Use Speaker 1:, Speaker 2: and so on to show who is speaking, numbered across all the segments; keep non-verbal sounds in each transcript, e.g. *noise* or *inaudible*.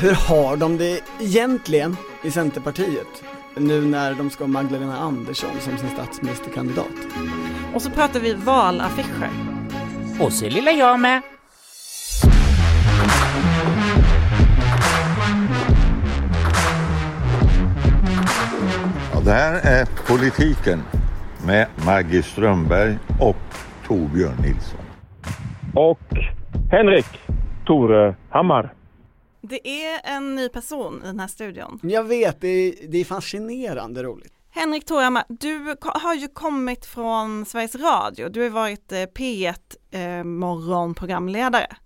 Speaker 1: hur har de det egentligen i Centerpartiet? Nu när de ska ha Magdalena Andersson som sin statsministerkandidat.
Speaker 2: Och så pratar vi valaffischer.
Speaker 3: Och så lilla jag med.
Speaker 4: Ja, det här är Politiken med Maggie Strömberg och Torbjörn Nilsson.
Speaker 5: Och Henrik Tore Hammar.
Speaker 2: Det är en ny person i den här studion.
Speaker 1: Jag vet, det är, det är fascinerande roligt.
Speaker 2: Henrik Torhammar, du har ju kommit från Sveriges Radio. Du har varit P1 eh, morgonprogramledare.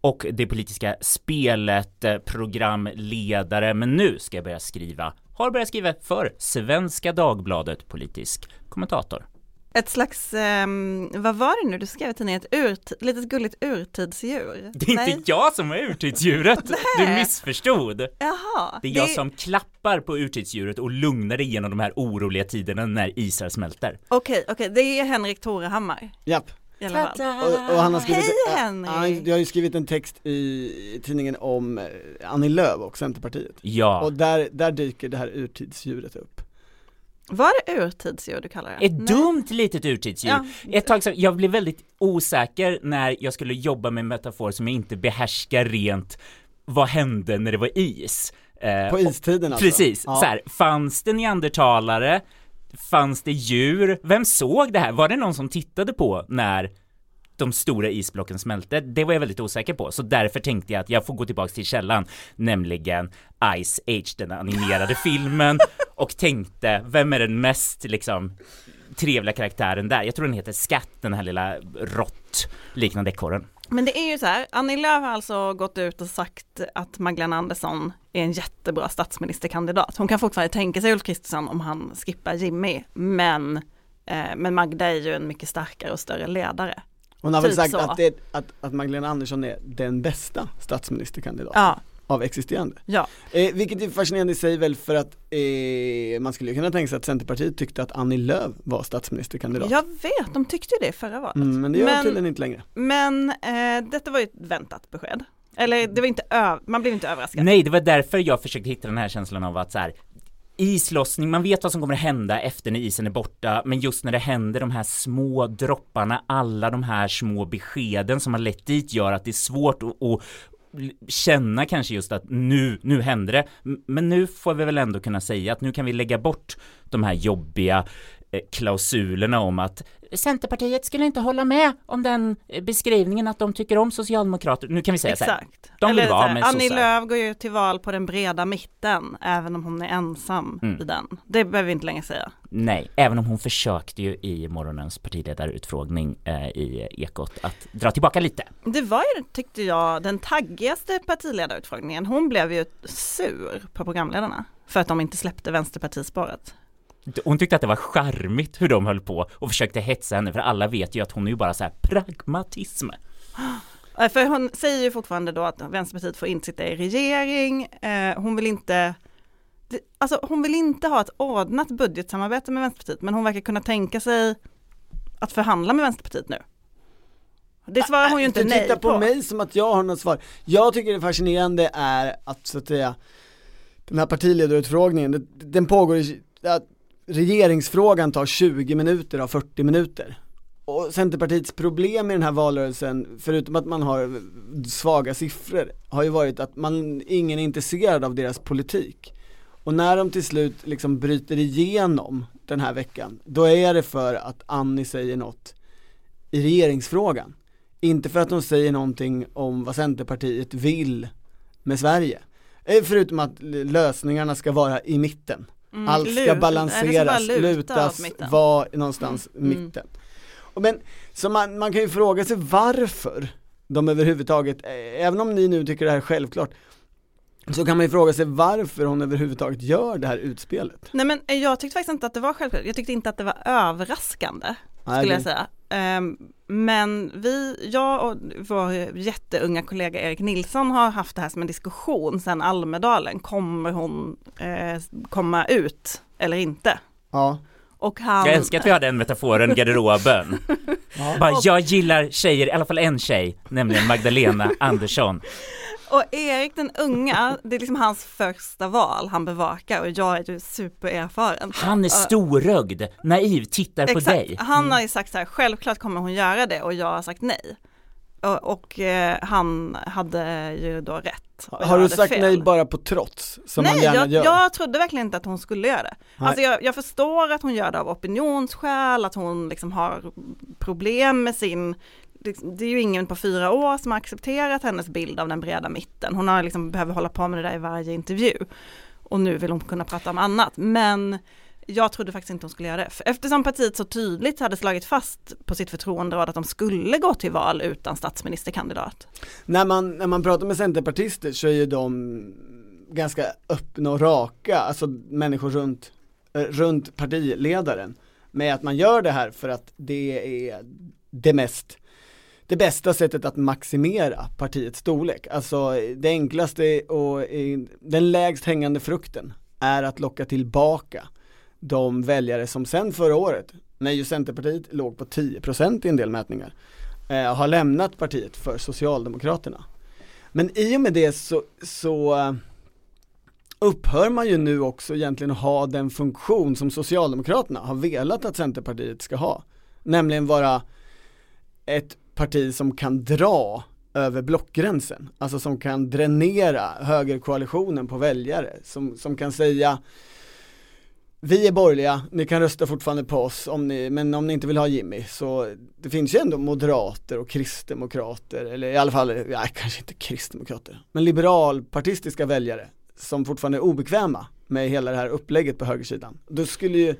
Speaker 3: Och det politiska spelet, eh, programledare, men nu ska jag börja skriva, har börjat skriva för Svenska Dagbladet politisk kommentator.
Speaker 2: Ett slags, eh, vad var det nu du skrev i tidningen, ett urt, litet gulligt urtidsdjur?
Speaker 3: Det är Nej. inte jag som är urtidsdjuret, *laughs* du missförstod.
Speaker 2: Jaha.
Speaker 3: Det är jag det... som klappar på urtidsdjuret och lugnar det genom de här oroliga tiderna när isar smälter.
Speaker 2: Okej, okay, okej, okay. det är Henrik Torehammar.
Speaker 1: Japp. Och, och han har skrivit,
Speaker 2: Hej Henrik! Han,
Speaker 1: jag har ju skrivit en text i tidningen om eh, Annie Lööf och Centerpartiet.
Speaker 3: Ja.
Speaker 1: Och där, där dyker det här urtidsdjuret upp.
Speaker 2: Var det urtidsdjur du kallar det?
Speaker 3: Ett Nej. dumt litet urtidsdjur. Ja. Ett tag så, jag blev väldigt osäker när jag skulle jobba med en metafor som jag inte behärskar rent. Vad hände när det var is?
Speaker 1: Eh, På istiden alltså?
Speaker 3: Precis, ja. så här, fanns det neandertalare? Fanns det djur? Vem såg det här? Var det någon som tittade på när de stora isblocken smälte, det var jag väldigt osäker på, så därför tänkte jag att jag får gå tillbaks till källan, nämligen Ice Age, den animerade *laughs* filmen, och tänkte, vem är den mest liksom trevliga karaktären där? Jag tror den heter Skatt, den här lilla rått liknande ekorren.
Speaker 2: Men det är ju så här, Annie Lööf har alltså gått ut och sagt att Magdalena Andersson är en jättebra statsministerkandidat. Hon kan fortfarande tänka sig Ulf Kristersson om han skippar Jimmy, men, eh, men Magda är ju en mycket starkare och större ledare.
Speaker 1: Hon har typ väl sagt att, det, att, att Magdalena Andersson är den bästa statsministerkandidaten. Ja. Av existerande.
Speaker 2: Ja.
Speaker 1: Eh, vilket är fascinerande i sig väl för att eh, man skulle kunna tänka sig att Centerpartiet tyckte att Annie Lööf var statsministerkandidat.
Speaker 2: Jag vet, de tyckte ju det förra valet.
Speaker 1: Mm, men det gör men, tydligen inte längre.
Speaker 2: Men eh, detta var ju ett väntat besked. Eller det var inte, man blev inte överraskad.
Speaker 3: Nej, det var därför jag försökte hitta den här känslan av att så här, islossning, man vet vad som kommer att hända efter när isen är borta, men just när det händer de här små dropparna, alla de här små beskeden som har lett dit gör att det är svårt att, att känna kanske just att nu, nu händer det. Men nu får vi väl ändå kunna säga att nu kan vi lägga bort de här jobbiga klausulerna om att Centerpartiet skulle inte hålla med om den eh, beskrivningen att de tycker om socialdemokrater. Nu kan vi säga
Speaker 2: Exakt.
Speaker 3: så här, de vill Eller, vara med
Speaker 2: Annie Lööf går ju till val på den breda mitten, även om hon är ensam mm. i den. Det behöver vi inte längre säga.
Speaker 3: Nej, även om hon försökte ju i morgonens partiledarutfrågning eh, i Ekot att dra tillbaka lite.
Speaker 2: Det var ju, tyckte jag, den taggigaste partiledarutfrågningen. Hon blev ju sur på programledarna för att de inte släppte vänsterpartispåret.
Speaker 3: Hon tyckte att det var charmigt hur de höll på och försökte hetsa henne för alla vet ju att hon är ju bara så här pragmatism.
Speaker 2: För hon säger ju fortfarande då att Vänsterpartiet får inte sitta i regering, eh, hon vill inte Alltså hon vill inte ha ett ordnat budgetsamarbete med Vänsterpartiet men hon verkar kunna tänka sig att förhandla med Vänsterpartiet nu. Det svarar hon ju inte nej på.
Speaker 1: Du tittar på mig som att jag har något svar. Jag tycker det fascinerande är att så att säga den här partiledarutfrågningen, den pågår i, regeringsfrågan tar 20 minuter av 40 minuter. Och Centerpartiets problem i den här valrörelsen, förutom att man har svaga siffror, har ju varit att man, ingen är intresserad av deras politik. Och när de till slut liksom bryter igenom den här veckan, då är det för att Annie säger något i regeringsfrågan. Inte för att hon säger någonting om vad Centerpartiet vill med Sverige. Eh, förutom att lösningarna ska vara i mitten. Mm, Allt ska lut, balanseras, luta lutas, vara någonstans mm. mitten. Och men, så man, man kan ju fråga sig varför de överhuvudtaget, eh, även om ni nu tycker det här är självklart, så kan man ju fråga sig varför hon överhuvudtaget gör det här utspelet.
Speaker 2: Nej men eh, jag tyckte faktiskt inte att det var självklart, jag tyckte inte att det var överraskande, skulle Nej, jag säga. Um, men vi, jag och vår jätteunga kollega Erik Nilsson har haft det här som en diskussion sedan Almedalen. Kommer hon eh, komma ut eller inte?
Speaker 1: Ja.
Speaker 2: Och han...
Speaker 3: Jag älskar att vi har den metaforen, garderoben. *laughs* ja. Bara, jag gillar tjejer, i alla fall en tjej, nämligen Magdalena Andersson.
Speaker 2: Och Erik den unga, det är liksom hans första val han bevakar och jag är ju supererfaren.
Speaker 3: Han är storögd, naiv, tittar på dig.
Speaker 2: Exakt, han har ju sagt så här, självklart kommer hon göra det och jag har sagt nej. Och, och eh, han hade ju då rätt.
Speaker 1: Har du sagt
Speaker 2: fel.
Speaker 1: nej bara på trots? Som man
Speaker 2: Nej,
Speaker 1: gärna
Speaker 2: jag,
Speaker 1: gör?
Speaker 2: jag trodde verkligen inte att hon skulle göra det.
Speaker 1: Nej.
Speaker 2: Alltså jag, jag förstår att hon gör det av opinionsskäl, att hon liksom har problem med sin Liksom, det är ju ingen på fyra år som har accepterat hennes bild av den breda mitten. Hon har liksom behöver hålla på med det där i varje intervju. Och nu vill hon kunna prata om annat. Men jag trodde faktiskt inte hon skulle göra det. Eftersom partiet så tydligt hade slagit fast på sitt förtroenderåd att de skulle gå till val utan statsministerkandidat.
Speaker 1: När man, när man pratar med centerpartister så är ju de ganska öppna och raka, alltså människor runt, eh, runt partiledaren. Med att man gör det här för att det är det mest det bästa sättet att maximera partiets storlek. Alltså det enklaste och eh, den lägst hängande frukten är att locka tillbaka de väljare som sen förra året, när ju Centerpartiet låg på 10% i en del mätningar, eh, har lämnat partiet för Socialdemokraterna. Men i och med det så, så eh, upphör man ju nu också egentligen att ha den funktion som Socialdemokraterna har velat att Centerpartiet ska ha. Nämligen vara ett parti som kan dra över blockgränsen, alltså som kan dränera högerkoalitionen på väljare, som, som kan säga vi är borgerliga, ni kan rösta fortfarande på oss, om ni, men om ni inte vill ha Jimmy så det finns ju ändå moderater och kristdemokrater, eller i alla fall, ja, kanske inte kristdemokrater, men liberalpartistiska väljare som fortfarande är obekväma med hela det här upplägget på högersidan. Då skulle ju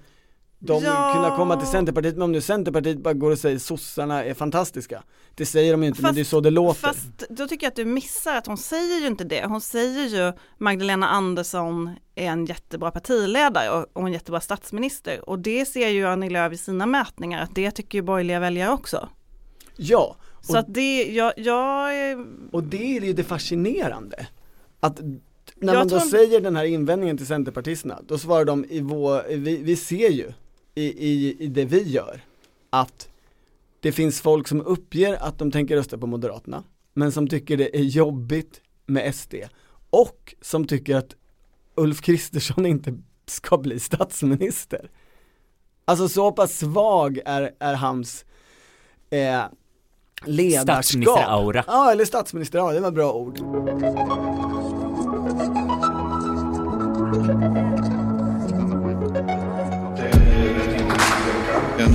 Speaker 1: de
Speaker 2: Ja.
Speaker 1: kunna komma till Centerpartiet, men om nu Centerpartiet bara går och säger sossarna är fantastiska, det säger de ju inte, men
Speaker 2: Fast-
Speaker 1: det är så det låter.
Speaker 2: Fast då tycker jag att du missar att hon säger ju inte det. Hon säger ju Magdalena Andersson är en jättebra partiledare och, och en jättebra statsminister. Och det ser ju Annie Lööf i sina mätningar att det tycker ju borgerliga väljare också.
Speaker 1: Ja,
Speaker 2: Så
Speaker 1: Och-
Speaker 2: att det, jag, jag är-
Speaker 1: Och det är ju det fascinerande. Att när
Speaker 2: Jag
Speaker 1: man då
Speaker 2: tror-
Speaker 1: säger den här invändningen till Centerpartisterna, då svarar de i vår, vi, vi ser ju i, i, i det vi gör att det finns folk som uppger att de tänker rösta på Moderaterna, men som tycker det är jobbigt med SD och som tycker att Ulf Kristersson *laughs* inte ska bli statsminister. Alltså så pass svag är, är hans eh, ledarskap.
Speaker 3: Statsminister-aura.
Speaker 1: Ja, eller statsminister, ja det var bra ord.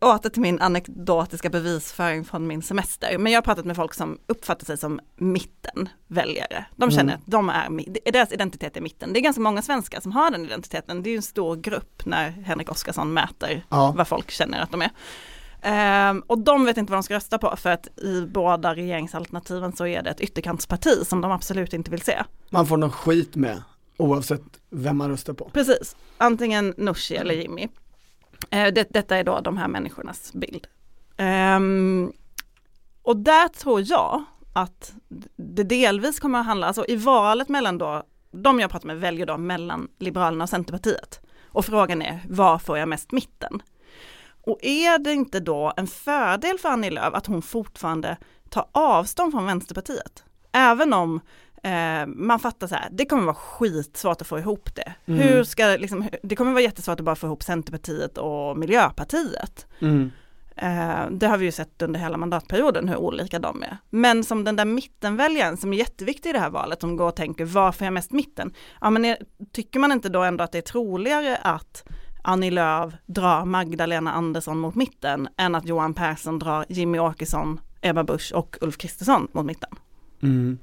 Speaker 2: Åter till min anekdotiska bevisföring från min semester. Men jag har pratat med folk som uppfattar sig som mittenväljare. De känner att de är, deras identitet är mitten. Det är ganska många svenskar som har den identiteten. Det är ju en stor grupp när Henrik Oskarsson mäter
Speaker 1: Ja.
Speaker 2: vad folk känner att de är. Ehm, och de vet inte vad de ska rösta på för att i båda regeringsalternativen så är det ett ytterkantsparti som de absolut inte vill se.
Speaker 1: Man får någon skit med oavsett vem man röstar på.
Speaker 2: Precis, antingen Nooshi eller Jimmy. Eh, det, detta är då de här människornas bild. Um, och där tror jag att det delvis kommer att handla, alltså i valet mellan då, de jag pratar med väljer då mellan Liberalerna och Centerpartiet. Och frågan är, var får jag mest mitten? Och är det inte då en fördel för Annie Lööf att hon fortfarande tar avstånd från Vänsterpartiet? Även om eh, man fattar så här, det kommer vara skitsvårt att få ihop det. Hur ska, liksom, det kommer vara jättesvårt att bara få ihop Centerpartiet och Miljöpartiet.
Speaker 1: Mm.
Speaker 2: Eh, det har vi ju sett under hela mandatperioden hur olika de är. Men som den där mittenväljaren som är jätteviktig i det här valet, som går och tänker varför är jag mest mitten? Ja men är, tycker man inte då ändå att det är troligare att Annie Lööf drar Magdalena Andersson mot mitten än att Johan Persson drar Jimmy Åkesson, Ebba Busch och Ulf Kristersson mot mitten.
Speaker 1: Mm.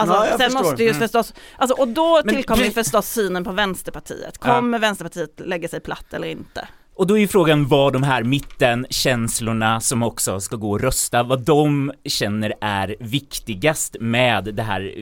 Speaker 2: Alltså,
Speaker 1: Ja,
Speaker 2: sen
Speaker 1: förstår.
Speaker 2: måste ju
Speaker 3: Mm.
Speaker 2: förstås, alltså, och då tillkommer ju förstås synen på Vänsterpartiet. Kommer Vänsterpartiet lägga sig platt eller inte?
Speaker 3: Och då är ju frågan vad de här mittenkänslorna som också ska gå och rösta, vad de känner är viktigast med det här,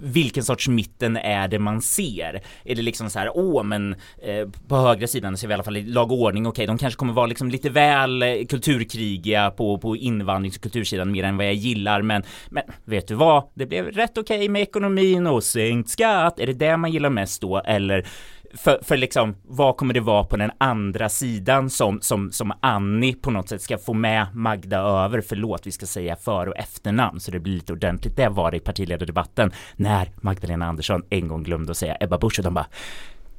Speaker 3: vilken sorts mitten är det man ser? Är det liksom så här, åh men eh, på högra sidan ser vi i alla fall i lag och ordning, okej de kanske kommer vara liksom lite väl eh, kulturkrigiga på, på invandrings och kultursidan mer än vad jag gillar men, men vet du vad, det blev rätt okej med ekonomin och sänkt skatt, är det det man gillar mest då eller för, för liksom, vad kommer det vara på den andra sidan som, som, som Annie på något sätt ska få med Magda över, förlåt vi ska säga för och efternamn så det blir lite ordentligt, det var det i partiledardebatten när Magdalena Andersson en gång glömde att säga Ebba Busch och de bara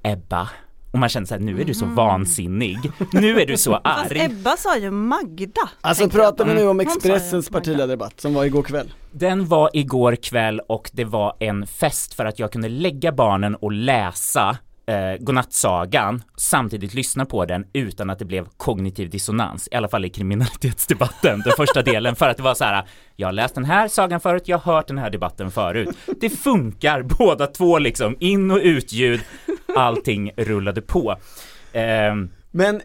Speaker 3: Ebba och man känner såhär, nu är du så vansinnig, nu är du så *laughs*
Speaker 2: Fast
Speaker 3: arg.
Speaker 2: Ebba sa ju Magda.
Speaker 1: Alltså pratar vi nu om Expressens partiledardebatt som var igår kväll.
Speaker 3: Den var igår kväll och det var en fest för att jag kunde lägga barnen och läsa eh, godnattsagan samtidigt lyssna på den utan att det blev kognitiv dissonans, i alla fall i kriminalitetsdebatten, den första delen, för att det var så här, jag har läst den här sagan förut, jag har hört den här debatten förut. Det funkar *laughs* båda två liksom, in och utljud, allting rullade på. Eh,
Speaker 1: Men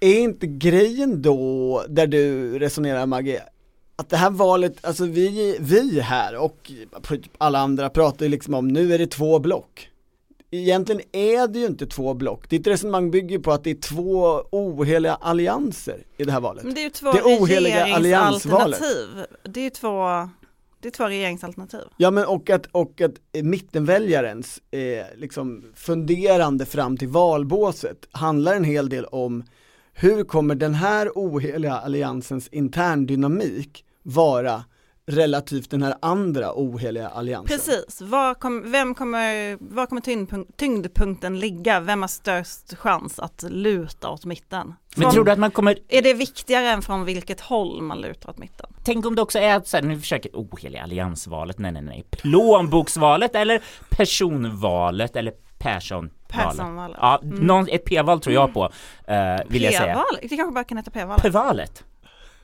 Speaker 1: är inte grejen då, där du resonerar Maggie, att det här valet, alltså vi, vi här och typ alla andra pratar ju liksom om, nu är det två block. Egentligen är det ju inte två block, ditt resonemang bygger på att det är två oheliga allianser i det här valet.
Speaker 2: Men det är ju två
Speaker 1: Det oheliga alliansvalet.
Speaker 2: Det är ju två, det är två regeringsalternativ.
Speaker 1: Ja men och att, och att mittenväljarens eh, liksom funderande fram till valbåset handlar en hel del om hur kommer den här oheliga alliansens interndynamik vara relativt den här andra oheliga alliansen?
Speaker 2: Precis, var, kom, vem kommer, var kommer tyngdpunkt, tyngdpunkten ligga? Vem har störst chans att luta åt mitten?
Speaker 3: men
Speaker 2: Från-
Speaker 3: tror du att man kommer
Speaker 2: Är det viktigare än från vilket håll man lutar åt mitten?
Speaker 3: Tänk om det också är att så här, nu försöker, oheliga alliansvalet, nej nej nej, plånboksvalet eller personvalet eller Persson
Speaker 2: Personvalet.
Speaker 3: Ja, någon, ett p-val tror jag på, eh, vill jag säga.
Speaker 2: P-valet? Det kanske bara kan heta P-valet.
Speaker 3: P-valet.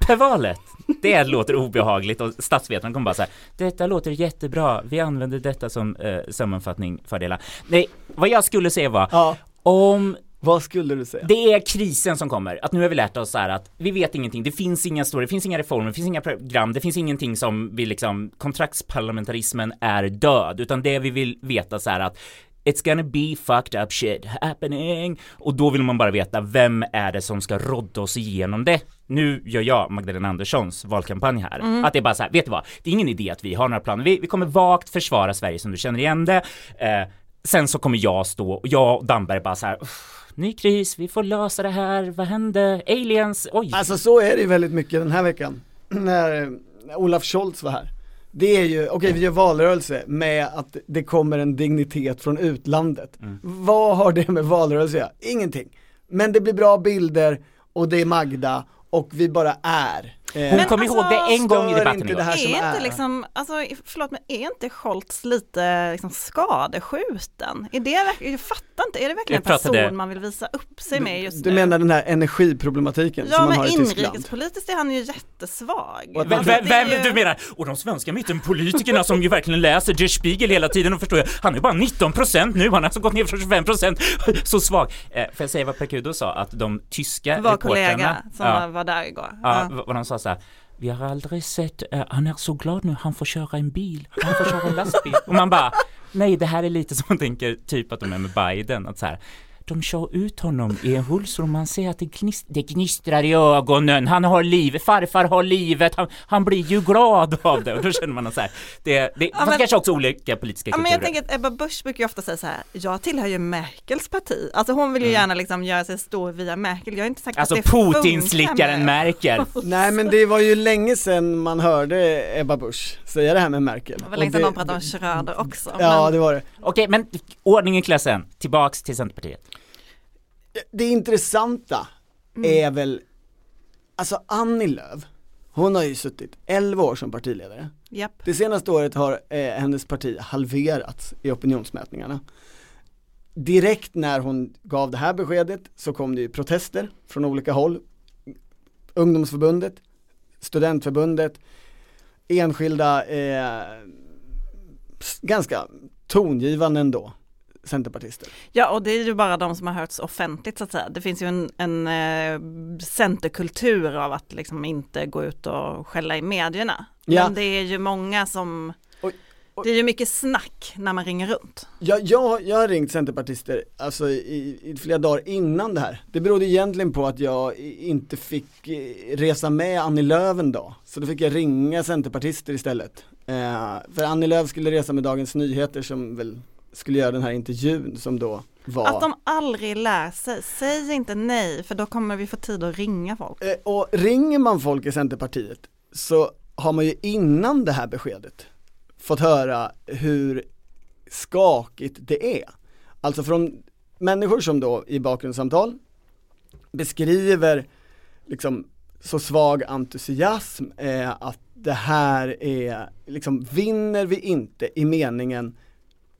Speaker 3: P-valet. Det låter obehagligt och statsvetarna kommer bara säga Detta låter jättebra, vi använder detta som eh, sammanfattning fördelar. Nej, vad jag skulle säga var
Speaker 1: Ja,
Speaker 3: om
Speaker 1: vad skulle du säga?
Speaker 3: det är krisen som kommer, att nu har vi lärt oss så här att vi vet ingenting, det finns inga stora, det finns inga reformer, det finns inga program, det finns ingenting som vi liksom, kontraktsparlamentarismen är död, utan det vi vill veta så här att It's gonna be fucked up shit happening och då vill man bara veta vem är det som ska rodda oss igenom det. Nu gör jag Magdalena Anderssons valkampanj här. Att det är bara så här, vet du vad? Det är ingen idé att vi har några planer. Vi, vi kommer vagt försvara Sverige som du känner igen det. Eh, sen så kommer jag stå och jag och Damberg bara så här "Uff, Ny kris, vi får lösa det här, vad hände? Aliens, oj!
Speaker 1: Alltså så är det ju väldigt mycket den här veckan, *clears throat* när, när Olaf Scholz var här. Det är ju, okej vi gör valrörelse med att det kommer en dignitet från utlandet. Vad har det med valrörelse att göra? Ingenting. Men det blir bra bilder och det är Magda och vi bara är. Eh,
Speaker 3: Hon
Speaker 2: Men
Speaker 3: kom
Speaker 2: alltså,
Speaker 3: ihåg det en gång i debatten
Speaker 1: inte
Speaker 3: igår.
Speaker 1: det här som
Speaker 2: är inte
Speaker 1: är.
Speaker 2: liksom, alltså förlåt men är inte Scholz lite liksom skadeskjuten? Är det verkligen, jag fattar inte, är det verkligen
Speaker 3: Jag
Speaker 2: en person man vill visa upp sig med just
Speaker 1: Du
Speaker 2: nu?
Speaker 1: menar den här energiproblematiken
Speaker 2: Ja
Speaker 1: som man
Speaker 2: men
Speaker 1: har i Tyskland?
Speaker 2: inrikespolitiskt är han ju jättesvag.
Speaker 1: Och att
Speaker 3: Vem, vem,
Speaker 2: Det ju-
Speaker 3: du menar, och de svenska mittenpolitikerna som ju verkligen läser Der Spiegel hela tiden och förstår ju, han är bara 19% nu, han har alltså gått ner från 25%, *laughs* så svag. Eh, får jag säga vad Perkudo sa, att de tyska
Speaker 2: Vår
Speaker 3: reportrarna,
Speaker 2: kollega som
Speaker 3: ja,
Speaker 2: var, där igår.
Speaker 3: ja,
Speaker 2: Ja.
Speaker 3: vad de sa såhär, vi har aldrig sett, uh, han är så glad nu, han får köra en bil, han får köra en lastbil. Och man bara, nej det här är lite som man tänker typ att de är med Biden, att så här. De kör ut honom i en rullstol och man ser att det, gnist, det gnistrar i ögonen, han har livet, farfar har livet, han, han blir ju glad av det och då känner man att så här, det, det fast
Speaker 2: men-
Speaker 3: kanske också olika politiska
Speaker 2: Ja,
Speaker 3: kulturer.
Speaker 2: men jag tänker att Ebba Busch brukar ju ofta säga så här, jag tillhör ju Merkels parti. Alltså hon vill ju gärna liksom göra sig stor via Merkel. Jag är inte säker
Speaker 3: alltså
Speaker 2: att det funkar
Speaker 3: Putin-slickaren Merkel. *laughs*
Speaker 1: Nej men det var ju länge sedan man hörde Ebba Busch säga det här med Merkel.
Speaker 2: Det var länge sedan någon pratade om Schröder också.
Speaker 1: Ja
Speaker 2: men,
Speaker 1: det var det.
Speaker 3: Okej, men ordning i klassen, tillbaks till Centerpartiet.
Speaker 1: Det intressanta är väl, alltså Annie Lööf, hon har ju suttit 11 år som partiledare.
Speaker 2: japp.
Speaker 1: Det senaste året har eh, hennes parti halverats i opinionsmätningarna. direkt när hon gav det här beskedet så kom det ju protester från olika håll. Ungdomsförbundet, studentförbundet, enskilda, eh, ganska tongivande ändå centerpartister.
Speaker 2: Ja och det är ju bara de som har hörts offentligt så att säga. Det finns ju en, en eh, centerkultur av att liksom inte gå ut och skälla i medierna.
Speaker 1: Ja.
Speaker 2: Men det är ju många som,
Speaker 1: Oj, oj.
Speaker 2: det är ju mycket snack när man ringer runt.
Speaker 1: Jag, jag, jag har ringt centerpartister alltså i, i flera dagar innan det här. Det berodde egentligen på att jag inte fick eh, resa med Annie Lööf en dag. Så då fick jag ringa centerpartister istället. Eh, för Annie Lööf skulle resa med Dagens Nyheter som väl skulle göra den här intervjun som då var
Speaker 2: Att de aldrig lär sig, säg inte nej för då kommer vi få tid att ringa folk.
Speaker 1: Eh, Och ringer man folk i Centerpartiet så har man ju innan det här beskedet fått höra hur skakigt det är. Alltså från människor som då i bakgrundssamtal beskriver liksom så svag entusiasm eh, att det här är, liksom vinner vi inte i meningen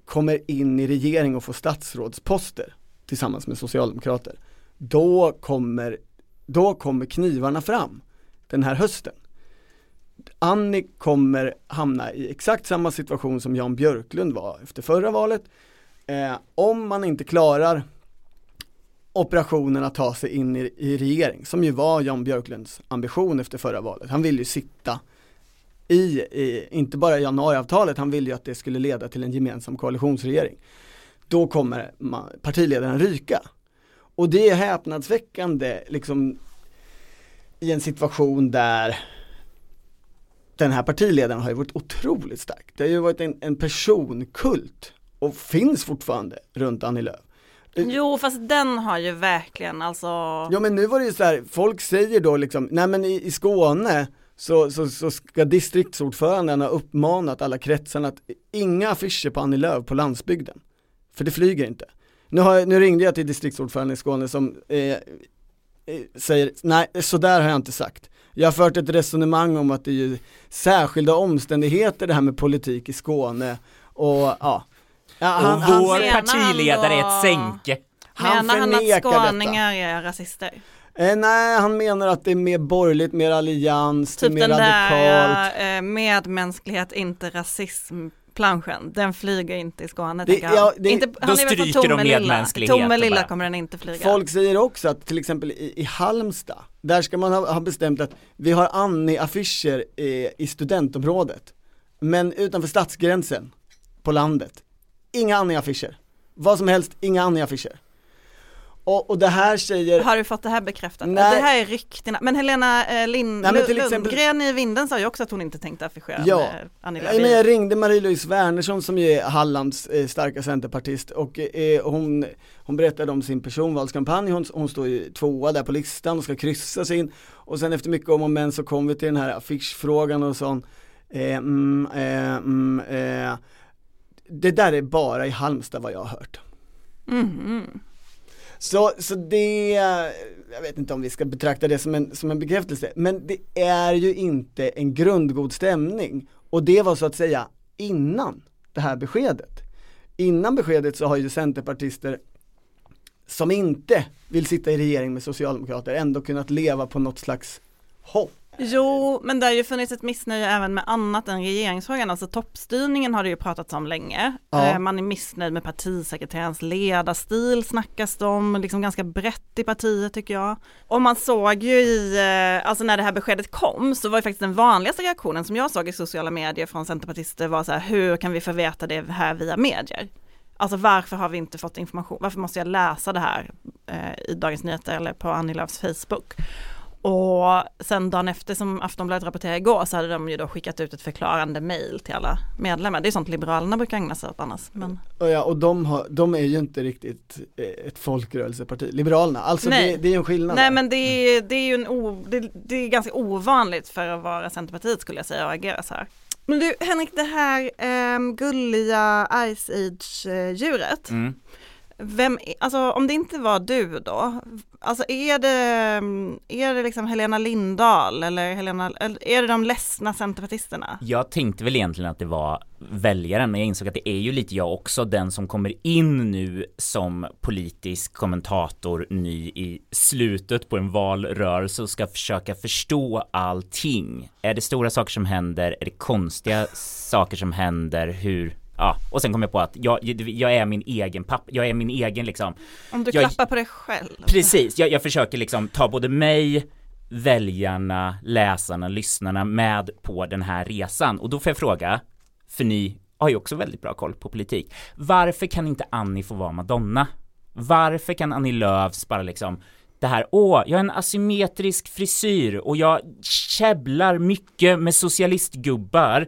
Speaker 1: kommer in i regering och får statsrådsposter tillsammans med socialdemokrater, då kommer, då kommer knivarna fram den här hösten. Annie kommer hamna i exakt samma situation som Jan Björklund var efter förra valet. Eh, om man inte klarar operationen att ta sig in i, i regering, som ju var Jan Björklunds ambition efter förra valet. Han ville ju sitta i, i inte bara januariavtalet, han ville ju att det skulle leda till en gemensam koalitionsregering. Då kommer man, partiledaren ryka. Och det är häpnadsväckande liksom i en situation där den här partiledaren har ju varit otroligt stark. Det har ju varit en, en personkult och finns fortfarande runt Annie Lööf.
Speaker 2: Jo fast den har ju verkligen alltså
Speaker 1: Ja men nu var det ju så här, folk säger då liksom, nej men i, i Skåne så, så, så ska distriktsordföranden ha uppmanat alla kretsarna att inga affischer på Annie Lööf på landsbygden. För det flyger inte. Nu, har, jag- nu ringde jag till distriktsordföranden i Skåne som eh, eh, säger, nej så där har jag inte sagt. Jag har fört ett resonemang om att det är ju särskilda omständigheter det här med politik i Skåne och ja. ja
Speaker 3: Och
Speaker 1: han, han,
Speaker 3: vår
Speaker 2: han
Speaker 3: partiledare är
Speaker 2: då-
Speaker 3: ett sänke.
Speaker 1: han
Speaker 2: Menar han att
Speaker 1: förnekar detta.
Speaker 2: skåningar är rasister?
Speaker 1: Eh, nej, han menar att det är mer borgerligt, mer allians, det är
Speaker 2: Typ
Speaker 1: mer
Speaker 2: den
Speaker 1: radikalt.
Speaker 2: där eh, medmänsklighet, inte rasism planschen, den flyger inte i Skåne
Speaker 1: Det- ja, det-
Speaker 2: inte,
Speaker 3: då stryker de
Speaker 2: Tomelilla.
Speaker 3: medmänsklighet
Speaker 2: Tomelilla
Speaker 3: bara.
Speaker 2: kommer den inte flyga.
Speaker 1: Folk säger också att till exempel i, i Halmstad, där ska man ha, ha bestämt att vi har Annie-affischer i, i studentområdet. Men utanför stadsgränsen, på landet, inga Annie-affischer. Vad som helst, inga Annie-affischer. Och, och det här säger,
Speaker 2: Har du fått det här bekräftat?
Speaker 1: Nej.
Speaker 2: Det här är ryktena. Men Helena eh, Lind,
Speaker 1: Nej, men exempel-
Speaker 2: Lundgren i Vinden sa ju också att hon inte tänkte affischera
Speaker 1: Ja.
Speaker 2: med Annie
Speaker 1: Nej, men
Speaker 2: Lööf.
Speaker 1: jag ringde Marie-Louise Wernersson som ju är Hallands eh, starka centerpartist och eh, hon, hon berättade om sin personvalskampanj, hon, hon står ju tvåa där på listan och ska kryssa sig in och sen efter mycket om och men så kom vi till den här affischfrågan och sån eh, mm, eh, mm, eh, Det där är bara i Halmstad vad jag har hört.
Speaker 2: Mhm.
Speaker 1: Så, så det, jag vet inte om vi ska betrakta det som en, som en bekräftelse, men det är ju inte en grundgod stämning. Och det var så att säga innan det här beskedet. Innan beskedet så har ju centerpartister som inte vill sitta i regering med socialdemokrater ändå kunnat leva på något slags hopp.
Speaker 2: Jo, men det har ju funnits ett missnöje även med annat än regeringsfrågan, alltså toppstyrningen har det ju pratats om länge.
Speaker 1: Ja.
Speaker 2: Eh, Man är missnöjd med partisekreterarens ledarstil snackas det om, liksom ganska brett i partiet tycker jag. Och man såg ju i, eh, alltså när det här beskedet kom så var ju faktiskt den vanligaste reaktionen som jag såg i sociala medier från centerpartister var så här, hur kan vi få veta det här via medier? Alltså varför har vi inte fått information? Varför måste jag läsa det här eh, i Dagens Nyheter eller på Annie Lööfs Facebook? Och sen dagen efter som Aftonbladet rapporterade igår så hade de ju då skickat ut ett förklarande mail till alla medlemmar. Det är sånt Liberalerna brukar ägna sig åt annars. Men
Speaker 1: Och, ja, och de, har, de är ju inte riktigt eh, ett folkrörelseparti, Liberalerna, alltså
Speaker 2: Nej.
Speaker 1: det, det är ju en skillnad
Speaker 2: Nej
Speaker 1: där.
Speaker 2: men det är, det är ju en o, det, det är ganska ovanligt för att vara Centerpartiet skulle jag säga och agera så här. Men du Henrik, det här ehm, gulliga Ice Age-djuret,
Speaker 3: Mm.
Speaker 2: Vem, alltså om det inte var du då, alltså är det, är det liksom Helena Lindahl eller Helena, eller är det de ledsna centerpartisterna?
Speaker 3: Jag tänkte väl egentligen att det var väljaren men jag insåg att det är ju lite jag också den som kommer in nu som politisk kommentator ny i slutet på en valrörelse och ska försöka förstå allting. Är det stora saker som händer? Är det konstiga saker som händer? Hur Ja, och sen kom jag på att jag, jag är min egen pappa, jag är min egen liksom
Speaker 2: Om du
Speaker 3: jag,
Speaker 2: klappar på dig själv
Speaker 3: Precis, jag, jag försöker liksom ta både mig väljarna, läsarna, lyssnarna med på den här resan och då får jag fråga, för ni har ju också väldigt bra koll på politik. Varför kan inte Annie få vara Madonna? Varför kan Annie Lööfs bara liksom det här, åh, jag har en asymmetrisk frisyr och jag käbblar mycket med socialistgubbar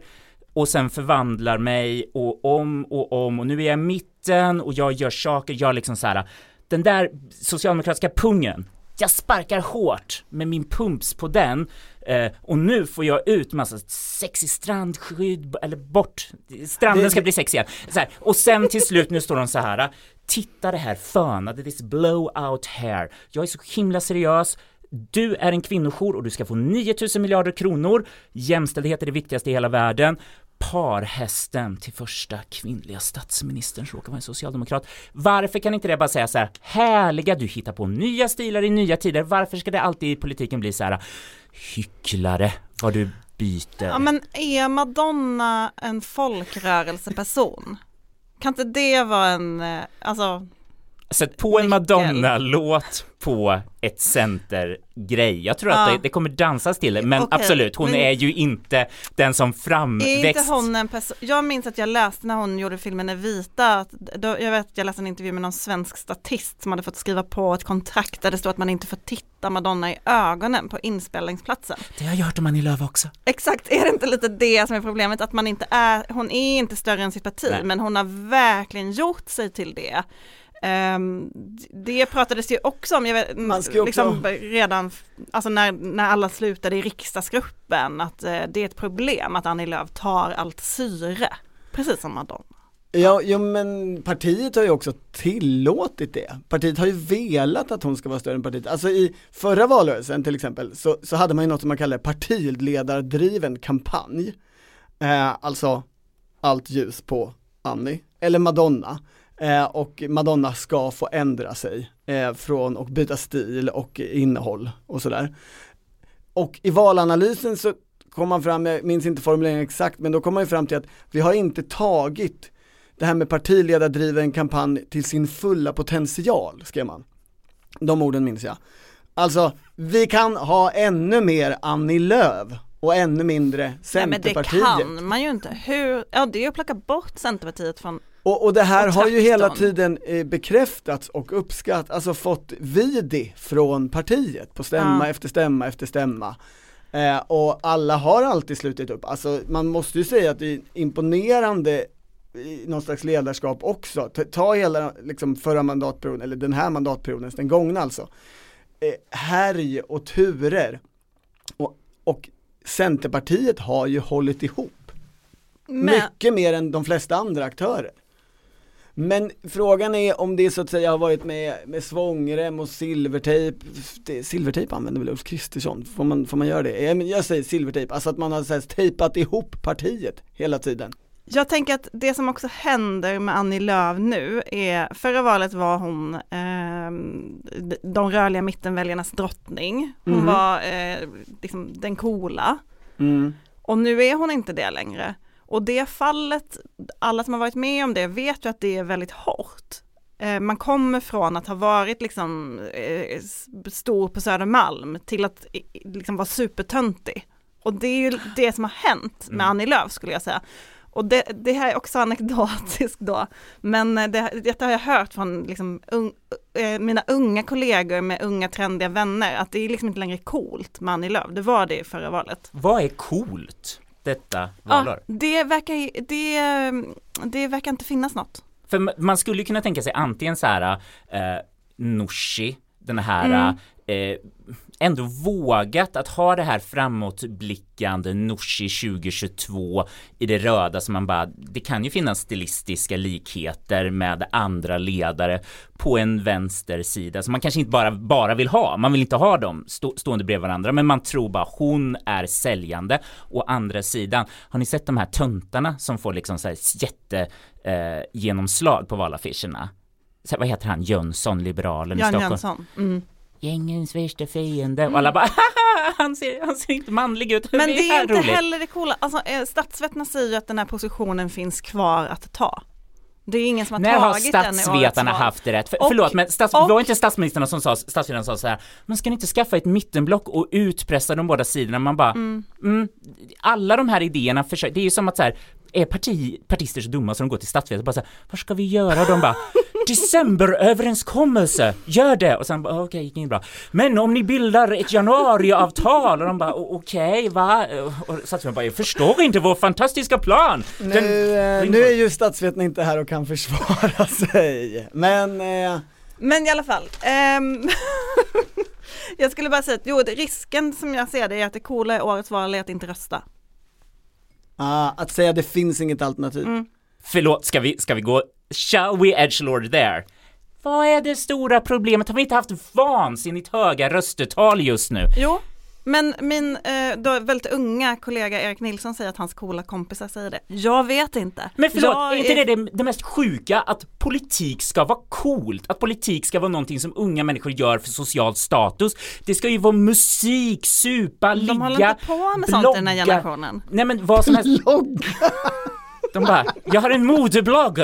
Speaker 3: och sen förvandlar mig och om och om och nu är jag i mitten och jag gör saker, jag liksom så här, den där socialdemokratiska pungen, jag sparkar hårt med min pumps på den eh, och nu får jag ut massa sexig strandskydd, eller bort, stranden ska bli sexig igen. Så här, och sen till slut, nu står de så här, titta det här fönade, this blowout hair, jag är så himla seriös, du är en kvinnojour och du ska få 9000 miljarder kronor, jämställdhet är det viktigaste i hela världen, parhästen till första kvinnliga statsministern som råkar vara en socialdemokrat. Varför kan inte det bara säga så här, härliga, du hittar på nya stilar i nya tider, varför ska det alltid i politiken bli så här, hycklare, vad du byter?
Speaker 2: Ja men är Madonna en folkrörelseperson? Kan inte det vara en, eh, alltså
Speaker 3: Sätt på en Madonna-låt på ett centergrej. Jag tror ja. att det, det, kommer dansas till det, men okay. absolut, hon men... är ju inte den som framväxt. Är inte
Speaker 2: hon en person, jag minns att jag läste när hon gjorde filmen Evita, att då, jag vet jag läste en intervju med någon svensk statist som hade fått skriva på ett kontrakt där det stod att man inte får titta Madonna i ögonen på inspelningsplatsen.
Speaker 3: Det har jag hört om Annie Lööf också.
Speaker 2: Exakt, är det inte lite det som är problemet, att man inte är, hon är inte större än sitt parti, Nej. men hon har verkligen gjort sig till det. Um, det pratades ju också om, jag vet, liksom också... redan, alltså när, när alla slutade i riksdagsgruppen, att uh, det är ett problem att Annie Lööf tar allt syre, precis som Madonna.
Speaker 1: Ja, ja men partiet har ju också tillåtit det. Partiet har ju velat att hon ska vara större än partiet. Alltså i förra valrörelsen till exempel så, så hade man ju något som man kallar partiledardriven kampanj. Eh, alltså allt ljus på Annie, eller Madonna. Eh, och Madonna ska få ändra sig eh, från och byta stil och innehåll och sådär. Och i valanalysen så kom man fram, jag minns inte formuleringen exakt, men då kom man ju fram till att vi har inte tagit det här med partiledardriven kampanj till sin fulla potential, skrev man. De orden minns jag. Alltså, vi kan ha ännu mer Annie Lööf och ännu mindre Centerpartiet. Nej,
Speaker 2: men det kan man ju inte. Hur, ja det är att plocka bort Centerpartiet från
Speaker 1: och, och det här har ju hela tiden eh, bekräftats och uppskattats, alltså fått vidi från partiet på stämma ja. efter stämma efter stämma. Eh, och alla har alltid slutit upp, alltså man måste ju säga att det är imponerande i någon slags ledarskap också. Ta, ta hela liksom förra mandatperioden, eller den här mandatperioden, den gångna alltså. Eh, härj och turer. Och, och Centerpartiet har ju hållit ihop. Men... Mycket mer än de flesta andra aktörer. Men frågan är om det så att säga har varit med, med svångrem och silvertejp, silvertejp använder väl Ulf Kristersson, får man, får man göra det? Jag säger silvertejp, alltså att man har så här, tejpat ihop partiet hela tiden.
Speaker 2: Jag tänker att det som också händer med Annie Lööf nu är, förra valet var hon eh, de rörliga mittenväljarnas drottning. Hon mm. var eh, liksom den coola. Mm. Och nu är hon inte det längre. Och det fallet, alla som har varit med om det vet ju att det är väldigt hårt. Eh, man kommer från att ha varit liksom eh, stor på Södermalm till att liksom vara supertöntig. Och det är ju det som har hänt med mm. Annie Lööf skulle jag säga. Och det, det här är också *laughs* anekdotiskt då, men det, detta har jag hört från liksom un, mina unga kollegor med unga trendiga vänner, att det är liksom inte längre coolt med Annie Lööf. Det var det i förra valet.
Speaker 3: Vad är coolt? Detta valår?
Speaker 2: Ja, det verkar, det, det verkar inte finnas något.
Speaker 3: För man skulle kunna tänka sig antingen så här eh, Nooshi, den här mm. eh, ändå vågat att ha det här framåtblickande Nooshi 2022 i det röda som man bara, det kan ju finnas stilistiska likheter med andra ledare på en vänstersida som man kanske inte bara, bara vill ha, man vill inte ha dem stå, stående bredvid varandra men man tror bara hon är säljande. Å andra sidan, har ni sett de här töntarna som får liksom så här jätte eh, genomslag på valaffischerna? Så, vad heter han, Jönsson, liberalen
Speaker 2: Jan
Speaker 3: i Stockholm?
Speaker 2: Jönsson. Mm.
Speaker 3: Gängens värsta fiende och alla bara han ser, han ser inte manlig ut,
Speaker 2: Men det är inte
Speaker 3: roligt.
Speaker 2: heller det coola, alltså eh, statsvetarna säger ju att den här positionen finns kvar att ta. Det är ingen som har
Speaker 3: När har
Speaker 2: tagit den i årets
Speaker 3: statsvetarna haft det rätt? För,
Speaker 2: Och-
Speaker 3: förlåt men stats,
Speaker 2: och-
Speaker 3: var inte statsministern som sa, statsvetarna sa så här, man ska inte skaffa ett mittenblock och utpressa de båda sidorna? Man bara, mm. alla de här idéerna försöker, det är ju som att så här, är parti, partister så dumma så de går till statsvetare och bara så här, vad ska vi göra? Och de bara, decemberöverenskommelse, gör det! Och sen bara, okej, gick inte bra. Men om ni bildar ett januariavtal, och de bara, "O- okej, va? Och statsvetaren bara, jag förstår inte vår fantastiska plan!
Speaker 1: Nu,
Speaker 3: Den-
Speaker 1: eh, nu är ju statsvetarna inte här och kan försvara *laughs* sig, men eh,
Speaker 2: Men i alla fall, ehm, *laughs* jag skulle bara säga att jo, risken som jag ser det är att det coola i årets val är att inte rösta.
Speaker 1: ah, att säga det finns inget alternativ.
Speaker 2: Mm.
Speaker 3: Förlåt, ska vi, ska vi gå, shall we edgelord there? Vad är det stora problemet? Har vi inte haft vansinnigt höga röstetal just nu?
Speaker 2: Jo, men min eh, då väldigt unga kollega Erik Nilsson säger att hans coola kompisar säger det. Jag vet inte.
Speaker 3: Men förlåt,
Speaker 2: Jag
Speaker 3: är inte det, det det mest sjuka att politik ska vara coolt? Att politik ska vara någonting som unga människor gör för social status? Det ska ju vara musik, supa, ligga,
Speaker 2: De håller inte på med sånt i den här
Speaker 3: blogga.
Speaker 2: generationen.
Speaker 3: Nej men vad som helst. *laughs*
Speaker 1: Logga!
Speaker 3: De bara, jag har en modeblogg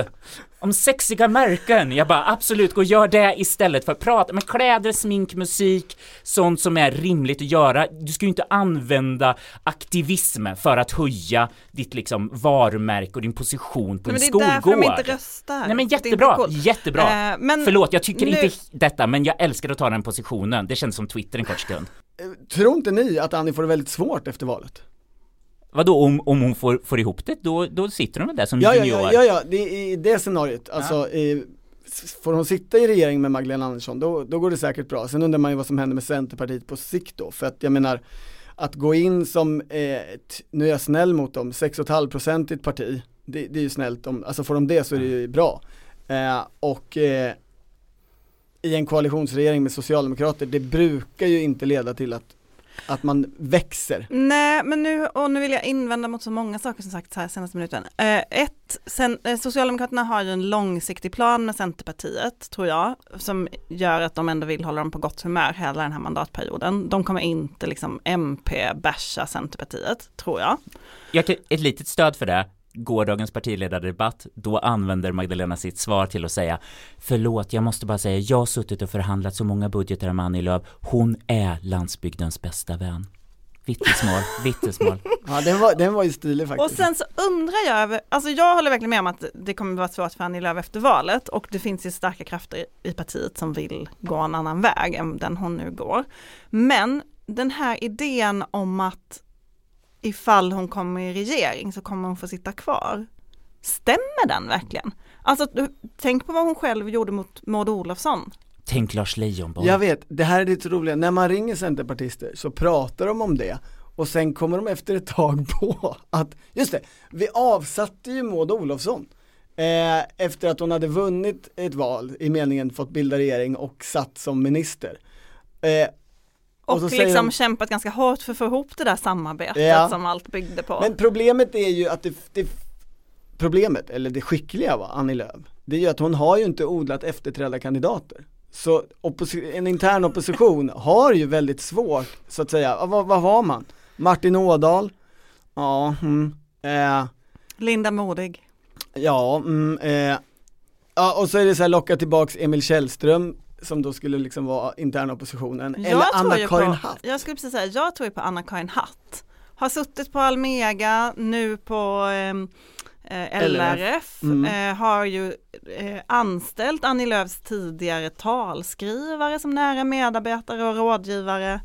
Speaker 3: om sexiga märken. Jag bara, absolut, gå och gör det istället för att prata med kläder, smink, musik, sånt som är rimligt att göra. Du ska ju inte använda aktivism för att höja ditt liksom varumärke och din position på
Speaker 2: Nej, men
Speaker 3: en
Speaker 2: det är därför
Speaker 3: skolgård.
Speaker 2: de inte röstar.
Speaker 3: Nej men jättebra, jättebra.
Speaker 2: Eh, men
Speaker 3: Förlåt, jag tycker
Speaker 2: nu-
Speaker 3: inte detta, men jag älskar att ta den positionen. Det känns som Twitter en kort stund.
Speaker 1: Tror inte ni att Annie får det väldigt svårt efter valet?
Speaker 3: Vadå, om, om hon får, får ihop det, då, då sitter hon väl där som
Speaker 1: Ja, ja,
Speaker 3: junior?
Speaker 1: ja, ja, ja, det är i det scenariot, alltså i, s- får hon sitta i regering med Magdalena Andersson, då, då går det säkert bra. Sen undrar man ju vad som händer med Centerpartiet på sikt då, för att jag menar, att gå in som, eh, ett, nu är jag snäll mot dem, 6,5% parti, det, det är ju snällt, om, alltså får de det så är det ju bra. Eh, och eh, i en koalitionsregering med Socialdemokrater, det brukar ju inte leda till att, att man växer.
Speaker 2: Nej, men nu, och nu vill jag invända mot så många saker som sagts här senaste minuten. Eh, ett, sen, eh, Socialdemokraterna har ju en långsiktig plan med Centerpartiet, tror jag, som gör att de ändå vill hålla dem på gott humör hela den här mandatperioden. De kommer inte liksom MP basha Centerpartiet, tror jag.
Speaker 3: Jag kan, ett litet stöd för det gårdagens partiledardebatt, då använder Magdalena sitt svar till att säga Förlåt, jag måste bara säga, jag har suttit och förhandlat så många budgetar med Annie Lööf, hon är landsbygdens bästa vän. Vittnesmål, *laughs* vittnesmål.
Speaker 1: Ja den var, den var ju stilig
Speaker 2: Och
Speaker 1: faktiskt.
Speaker 2: sen så undrar jag, över- alltså jag håller verkligen med om att det kommer vara svårt för Annie Lööf efter valet och det finns ju starka krafter i- i partiet som vill gå en annan väg än den hon nu går. Men den här idén om att ifall hon kommer i regering så kommer hon få sitta kvar. Stämmer den verkligen? Alltså tänk på vad hon själv gjorde mot Maud Olofsson.
Speaker 3: Tänk Lars Leijonborg.
Speaker 1: Jag vet, det här är det roliga, när man ringer centerpartister så pratar de om det och sen kommer de efter ett tag *laughs* på att, just det, vi avsatte ju Maud Olofsson eh, efter att hon hade vunnit ett val, i meningen fått bilda regering och satt som minister. Eh,
Speaker 2: Och,
Speaker 1: säger
Speaker 2: liksom
Speaker 1: de-
Speaker 2: kämpat ganska hårt för att få ihop det där samarbetet
Speaker 1: Ja.
Speaker 2: som allt byggde på.
Speaker 1: Men problemet är ju att det, det problemet, eller det skickliga var Annie Lööf, det är ju att hon har ju inte odlat efterträdarkandidater. Så en intern opposition *laughs* har ju väldigt svårt, så att säga, vad, vad har man? Martin Ådahl, ja, mm, eh,
Speaker 2: Linda Modig.
Speaker 1: ja, mm, eh, ja, och så är det så här locka tillbaks Emil Källström som då skulle liksom vara interna oppositionen, eller
Speaker 2: Jag ju
Speaker 1: Anna-Karin Hatt.
Speaker 2: Jag skulle precis säga, jag tror ju på Anna-Karin Hatt. Har suttit på Almega, nu på ehm, eh, LRF,
Speaker 1: Mm.
Speaker 2: eh, har ju eh, anställt Annie Lööfs tidigare talskrivare som nära medarbetare och rådgivare.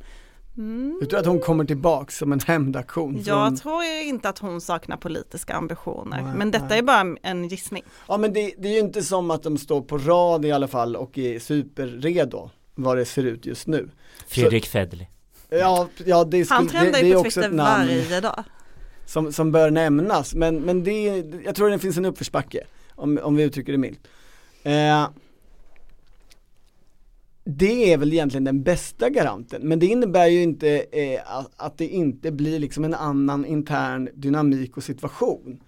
Speaker 2: Mm.
Speaker 1: Du tror att hon kommer tillbaks som en hämndaktion?
Speaker 2: Jag
Speaker 1: från-
Speaker 2: tror ju inte att hon saknar politiska ambitioner,
Speaker 1: Nej,
Speaker 2: men detta
Speaker 1: nej.
Speaker 2: är bara en gissning.
Speaker 1: Ja men det, det är ju inte som att de står på rad i alla fall och är superredo vad det ser ut just nu.
Speaker 3: Fredrik Federley.
Speaker 1: Ja, ja det, skulle,
Speaker 2: Han
Speaker 1: det,
Speaker 2: trendar
Speaker 1: det
Speaker 2: ju
Speaker 1: är
Speaker 2: på
Speaker 1: också
Speaker 2: Twitter
Speaker 1: ett namn
Speaker 2: varje dag.
Speaker 1: som, som bör nämnas, men, men det, jag tror det finns en uppförsbacke, om, om vi uttrycker det milt. Eh, det är väl egentligen den bästa garanten, men det innebär ju inte eh, att, att det inte blir liksom en annan intern dynamik och situation.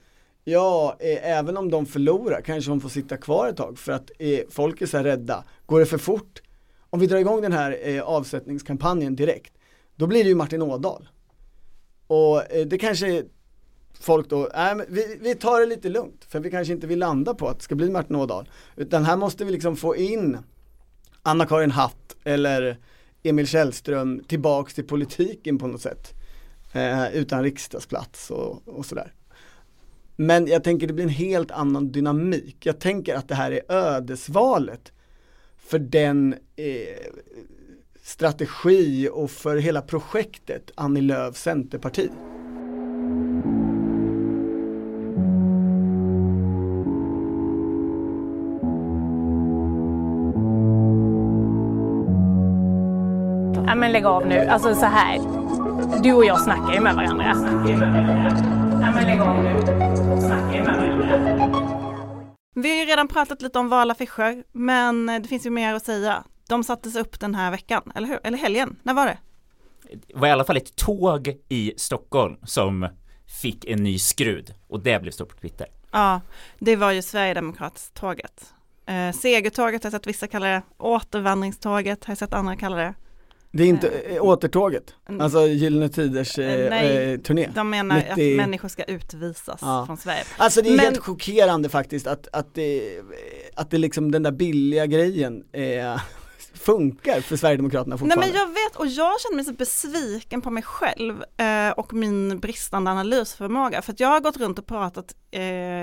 Speaker 1: Ja, eh, även om de förlorar kanske de får sitta kvar ett tag för att eh, folk är så här rädda. Går det för fort, om vi drar igång den här eh, avsättningskampanjen direkt, då blir det ju Martin Ådahl. Och eh, det kanske folk då, nej men vi, vi tar det lite lugnt, för vi kanske inte vill landa på att det ska bli Martin Ådahl. Utan här måste vi liksom få in Anna-Karin Hatt eller Emil Källström tillbaks till politiken på något sätt. Eh, utan riksdagsplats och, och sådär. Men jag tänker det blir en helt annan dynamik. Jag tänker att det här är ödesvalet för den eh, strategi och för hela projektet Annie Lööf Centerparti.
Speaker 6: Men lägg av nu. Alltså så här. Du och jag snackar ju med varandra. Ja, men lägg av nu. Snackar ju med varandra.
Speaker 2: Vi har ju redan pratat lite om valaffischer, men det finns ju mer att säga. De sattes upp den här veckan, eller hur? Eller helgen, när var det?
Speaker 3: Det var i alla fall ett tåg i Stockholm som fick en ny skrud och det blev stort på Twitter.
Speaker 2: Ja, det var ju Sverigedemokratståget. Eh, segertåget har jag sett vissa kalla det, återvandringståget har jag sett andra kalla det.
Speaker 1: Det är inte eh, återtåget,
Speaker 2: Mm.
Speaker 1: alltså Gyllene Tiders eh,
Speaker 2: Eh, nej,
Speaker 1: eh, turné.
Speaker 2: De menar
Speaker 1: Mitt
Speaker 2: att
Speaker 1: i-
Speaker 2: människor ska utvisas
Speaker 1: Ja.
Speaker 2: från Sverige.
Speaker 1: Alltså det är
Speaker 2: Men-
Speaker 1: helt chockerande faktiskt att, att, det, att det liksom den där billiga grejen eh, funkar för Sverigedemokraterna
Speaker 2: Nej
Speaker 1: fortfarande.
Speaker 2: men jag vet och jag känner mig så besviken på mig själv eh, och min bristande analysförmåga för att jag har gått runt och pratat eh,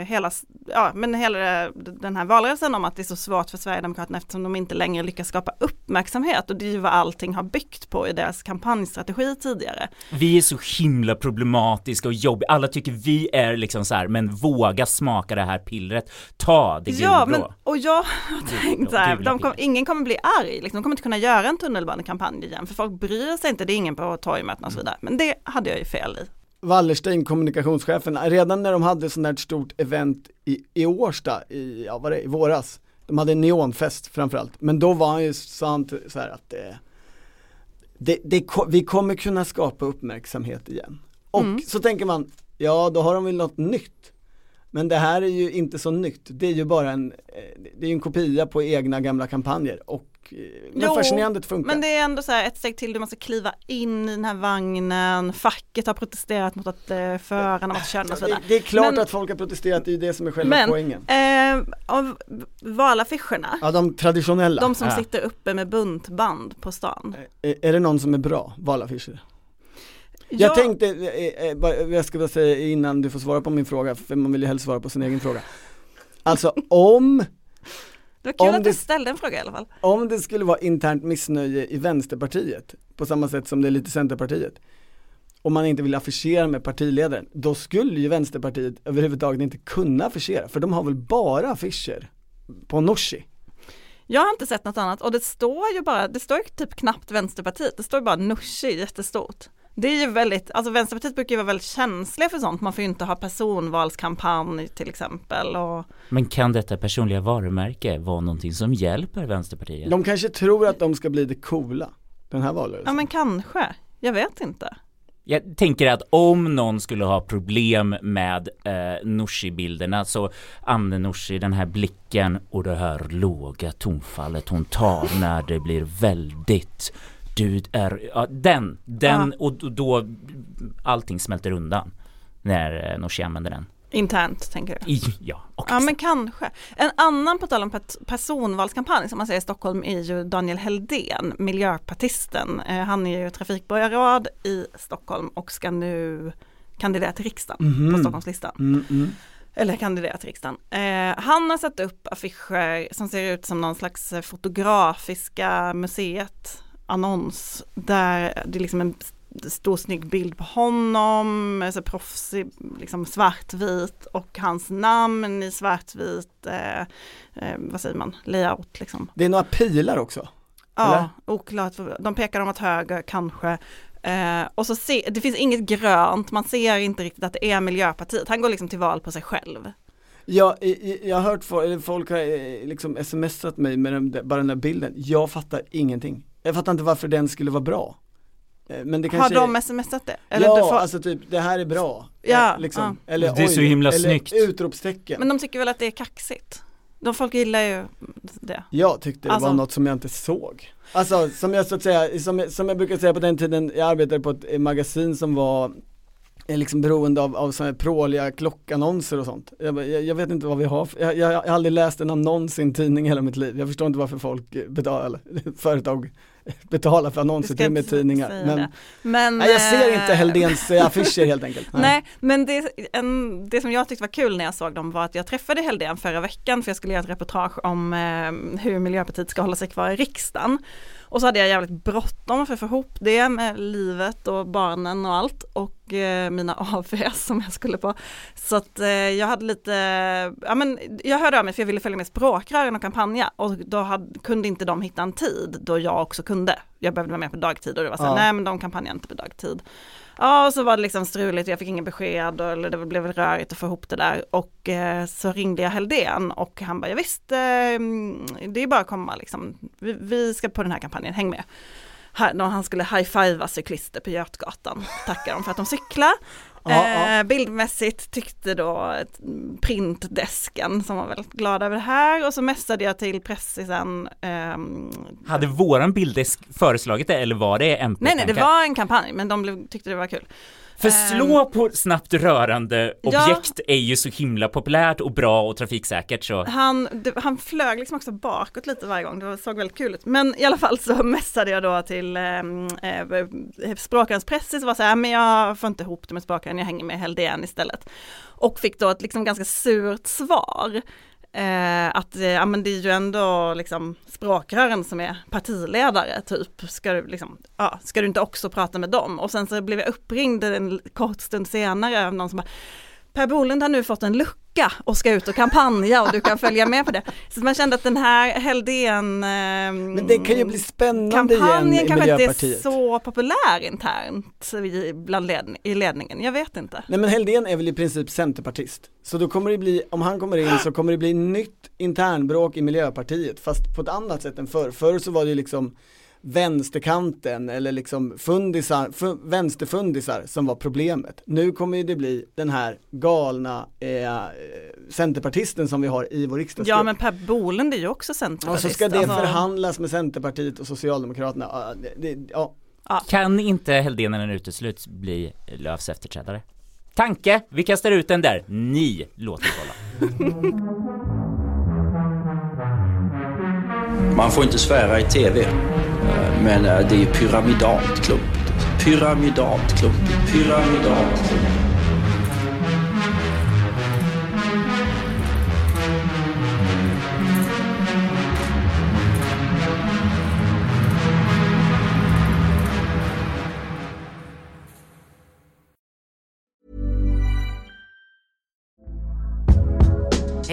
Speaker 2: hela, ja, men hela den här valrörelsen om att det är så svårt för Sverigedemokraterna eftersom de inte längre lyckas skapa uppmärksamhet och det är ju vad allting har byggt på i deras kampanjstrategi tidigare.
Speaker 3: Vi är så himla problematiska och jobbiga, alla tycker vi är liksom så här, men våga smaka det här pillret, ta det
Speaker 2: Ja,
Speaker 3: gulblå.
Speaker 2: men, och jag har *laughs* tänkt så här, kom, ingen kommer bli arg, liksom. de kommer inte kunna göra en tunnelbanekampanj igen, för folk bryr sig inte, det är ingen på torgmöten och så vidare. Men det hade jag ju fel i.
Speaker 1: Wallerstein, kommunikationschefen, redan när de hade sånt här stort event i, i Årsta, i, ja vad det, i våras, de hade en neonfest framförallt, men då var han ju, sa han t- så här att det, det, det, vi kommer kunna skapa uppmärksamhet igen. Och
Speaker 2: Mm.
Speaker 1: så tänker man, ja då har de väl något nytt. Men det här är ju inte så nytt, det är ju bara en, eh, det är en kopia på egna gamla kampanjer och eh, men
Speaker 2: Jo,
Speaker 1: fascinerande funkar.
Speaker 2: Men det är ändå så här ett steg till, du måste kliva in i den här vagnen, facket har protesterat mot att eh, förarna måste köra och så
Speaker 1: det,
Speaker 2: vidare.
Speaker 1: det är klart
Speaker 2: Men-
Speaker 1: att folk har protesterat, det är det som är själva
Speaker 2: Men-
Speaker 1: poängen.
Speaker 2: Eh, av valaffischerna,
Speaker 1: Ja de traditionella.
Speaker 2: de som
Speaker 3: Ja.
Speaker 2: sitter uppe med buntband på stan.
Speaker 1: Är, är det någon som är bra valaffischer? Jag
Speaker 2: Ja,
Speaker 1: tänkte, eh, eh, jag ska bara säga innan du får svara på min fråga, för man vill ju helst svara på sin egen fråga. Alltså om,
Speaker 2: det var kul
Speaker 1: om
Speaker 2: att
Speaker 1: det-
Speaker 2: du ställde en fråga i alla fall.
Speaker 1: om det skulle vara internt missnöje i Vänsterpartiet, på samma sätt som det är lite Centerpartiet, och man inte vill affischera med partiledaren, då skulle ju Vänsterpartiet överhuvudtaget inte kunna affischera, för de har väl bara affischer på Nooshi.
Speaker 2: Jag har inte sett något annat och det står ju bara, det står ju typ knappt Vänsterpartiet, det står ju bara Nooshi jättestort. Det är ju väldigt, alltså Vänsterpartiet brukar ju vara väldigt känsliga för sånt, man får ju inte ha personvalskampanj till exempel och
Speaker 3: Men kan detta personliga varumärke vara någonting som hjälper Vänsterpartiet?
Speaker 1: De kanske tror att de ska bli det coola, den här
Speaker 2: ja
Speaker 1: valrörelsen.
Speaker 2: men kanske, jag vet inte.
Speaker 3: Jag tänker att om någon skulle ha problem med eh, Nooshi-bilderna så använder Nooshi den här blicken och det här låga tonfallet hon tar när det blir väldigt du är, ja, den, den och då- då allting smälter undan när eh, Nooshi använder den.
Speaker 2: Internt tänker du?
Speaker 3: I, ja, och
Speaker 2: Ja men kanske. En annan på tal om personvalskampanj som man säger i Stockholm är ju Daniel Heldén, miljöpartisten. Eh, han är ju trafikborgarråd i Stockholm och ska nu kandidera till riksdagen på Stockholmslistan.
Speaker 1: Mm, mm.
Speaker 2: Eller kandidera till riksdagen. Eh, han har satt upp affischer som ser ut som någon slags fotografiska museet annons där det är liksom en st- stor snygg bild på honom, alltså proffsig, liksom svartvit och hans namn i svartvit, eh, eh, vad säger man, layout liksom.
Speaker 1: Det är några pilar också.
Speaker 2: Ja,
Speaker 1: Eller?
Speaker 2: oklart. De pekar om att höger kanske. Eh, och så se, det finns inget grönt, man ser inte riktigt att det är Miljöpartiet. Han går liksom till val på sig själv.
Speaker 1: Ja, jag har hört folk, folk har eh, liksom smsat mig med den, bara den där bilden, jag fattar ingenting. Jag fattar inte varför den skulle vara bra. Eh, Men det
Speaker 2: Har de smsat det? Eller
Speaker 1: ja,
Speaker 2: får,
Speaker 1: alltså typ det här är bra.
Speaker 2: Ja,
Speaker 1: Eh, liksom.
Speaker 2: ja.
Speaker 1: Eller
Speaker 3: Det är så himla
Speaker 1: eller
Speaker 3: snyggt.
Speaker 1: utropstecken.
Speaker 2: men de tycker väl att det är kaxigt? De folk gillar ju det.
Speaker 1: Jag tyckte det
Speaker 2: Alltså-
Speaker 1: var något som jag inte såg. Alltså som jag så att säga, som, som jag brukar säga på den tiden, jag arbetade på ett eh, magasin som var eh, liksom beroende av, av sådana här pråliga klockannonser och sånt. Jag, jag, jag vet inte vad vi har, jag, jag, har aldrig läst en annons i en tidning i hela mitt liv. Jag förstår inte varför folk betalar, *laughs* företag betalar för annonser till med
Speaker 2: inte
Speaker 1: tidningar. Men.
Speaker 2: Men,
Speaker 1: nej, jag ser inte
Speaker 2: eh,
Speaker 1: Helldéns eh, affischer helt enkelt. *laughs*
Speaker 2: Nej, men det, en, det som jag tyckte var kul när jag såg dem var att jag träffade Helldén förra veckan för jag skulle göra ett reportage om eh, hur Miljöpartiet ska hålla sig kvar i riksdagen. Och så hade jag jävligt bråttom för att få ihop det med livet och barnen och allt och eh, mina *laughs* AVs som jag skulle på. Så att eh, jag hade lite, ja men jag hörde av mig för jag ville följa med språkrören och kampanja och då hade, kunde inte de hitta en tid då jag också kunde. Jag behövde vara med på dagtid och det var så här,
Speaker 1: Ja.
Speaker 2: nej men de kampanjar inte på dagtid. Ja, och så var det liksom struligt, jag fick inga besked och eller det blev väl rörigt att få ihop det där och eh, så ringde jag Helldén och han bara, ja, visst, eh, det är bara att komma liksom, vi, vi ska på den här kampanjen, häng med. Han skulle high-fivea cyklister på Götgatan, tacka dem för att de cyklar. Eh, bildmässigt tyckte då printdesken som var väldigt glad över det här och så messade jag till pressisen ehm,
Speaker 3: Hade våran bilddesk föreslagit det eller var det MP?
Speaker 2: Nej nej det var en kampanj men de blev, tyckte det var kul.
Speaker 3: För
Speaker 2: Ehm,
Speaker 3: slå på snabbt rörande
Speaker 2: Ja.
Speaker 3: objekt är ju så himla populärt och bra och trafiksäkert så
Speaker 2: Han, det, han flög liksom också bakåt lite varje gång, det såg väldigt kul ut. Men i alla fall så *laughs* messade jag då till ehm, eh, språkarens pressis och var så här, men jag får inte ihop det med språkaren, jag hänger med Helldén istället. Och fick då ett liksom ganska surt svar. Eh, att eh, ja, men det är ju ändå liksom språkrören som är partiledare typ. Ska du, liksom, ja, ska du inte också prata med dem? Och sen så blev jag uppringd en kort stund senare av någon som bara Per Bolund har nu fått en lucka och ska ut och kampanja och du kan följa med på det. Så man kände att den här Helldén ehm,
Speaker 1: Men det kan ju bli spännande igen
Speaker 2: kampanjen
Speaker 1: i
Speaker 2: kanske inte är så populär internt i, bland ledning, i ledningen, jag vet inte.
Speaker 1: Nej men Helldén är väl i princip centerpartist. Så då kommer det bli, om han kommer in så kommer det bli nytt internbråk i Miljöpartiet fast på ett annat sätt än förr. Förr så var det ju liksom vänsterkanten eller liksom fundisar, fu- vänsterfundisar som var problemet. Nu kommer ju det bli den här galna eh, centerpartisten som vi har i vår riksdagsgrupp.
Speaker 2: Ja men Per Bolund är ju också
Speaker 1: och
Speaker 2: centerpartist.
Speaker 1: så ska det
Speaker 2: alltså.
Speaker 1: förhandlas med Centerpartiet och Socialdemokraterna. Ja, det, det, ja.
Speaker 3: kan inte Helldén när den utesluts bli Löfs efterträdare? Tanke, vi kastar ut den där, ni låter kolla.
Speaker 7: Man får inte svära i TV, men eh, det är pyramidalt klumpigt. Pyramidalt klumpigt. Pyramidalt klumpigt.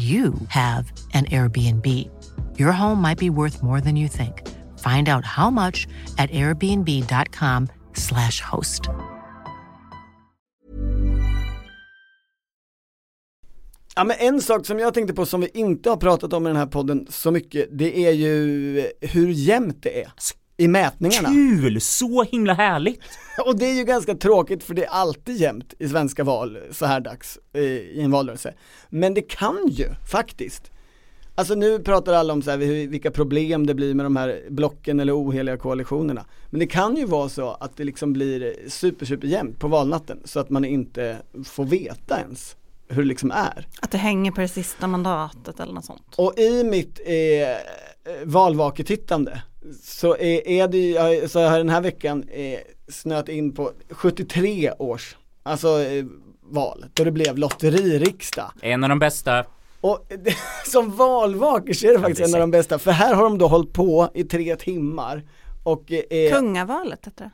Speaker 8: you have an Airbnb. Your home might be worth more than you think. Find out how much at airbnb.com/slash host.
Speaker 1: Ja men en sak som jag tänkte på som vi inte har pratat om i den här podden så mycket, det är ju eh, hur jämnt det är i mätningarna.
Speaker 3: Kul, så himla härligt! *laughs*
Speaker 1: Och det är ju ganska tråkigt för det är alltid jämnt i svenska val så här dags i en valrörelse. Men det kan ju faktiskt. Alltså nu pratar alla om så här, hur- vilka problem det blir med de här blocken eller oheliga koalitionerna. Men det kan ju vara så att det liksom blir super super jämnt på valnatten så att man inte får veta ens hur det liksom är.
Speaker 2: Att det hänger på det sista mandatet eller något sånt.
Speaker 1: Och i mitt eh, valvaketittande så är, är det ju, så har den här veckan eh, snöat in på 73 års, alltså eh, val, då det blev lotteririksdag.
Speaker 3: En av de bästa.
Speaker 1: Och *laughs* som valvakare så är det faktiskt en av de bästa, för här har de då hållit på i tre timmar och eh,
Speaker 2: Kungavalet heter det.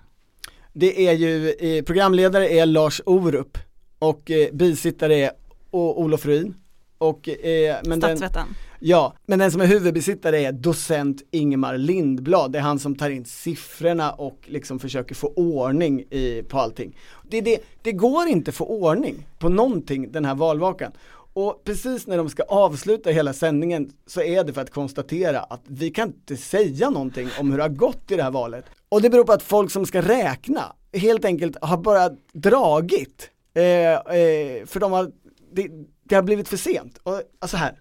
Speaker 1: Det är ju, eh, programledare är Lars Orup och eh, bisittare är o Olof Ruin och eh, men den,
Speaker 2: Statsvetaren.
Speaker 1: Ja, men den som är huvudbesittare är docent Ingemar Lindblad, det är han som tar in siffrorna och liksom försöker få ordning i, på allting. Det, det, det går inte att få ordning på någonting den här valvakan. Och precis när de ska avsluta hela sändningen så är det för att konstatera att vi kan inte säga någonting om hur det har gått i det här valet. Och det beror på att folk som ska räkna helt enkelt har bara dragit. Eh, eh, för de har, det, det har blivit för sent. Och, alltså här.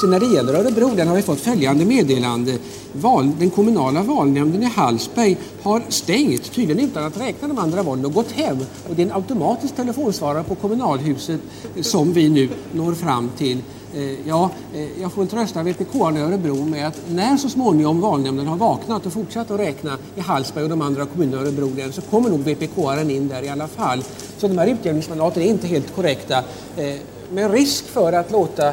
Speaker 9: Så när det gäller Örebro den har vi fått följande meddelande. Val, den kommunala valnämnden i Hallsberg har stängt, tydligen utan att räkna de andra valen, och gått hem. Och det är en automatisk telefonsvarare på kommunalhuset som vi nu når fram till. Eh, ja, eh, jag får väl trösta vpk i Örebro med att när så småningom valnämnden har vaknat och fortsatt att räkna i Hallsberg och de andra kommunerna i Örebro län så kommer nog vpk-aren in där i alla fall. Så de här utjämningsmandaten är inte helt korrekta. Eh, med risk för att låta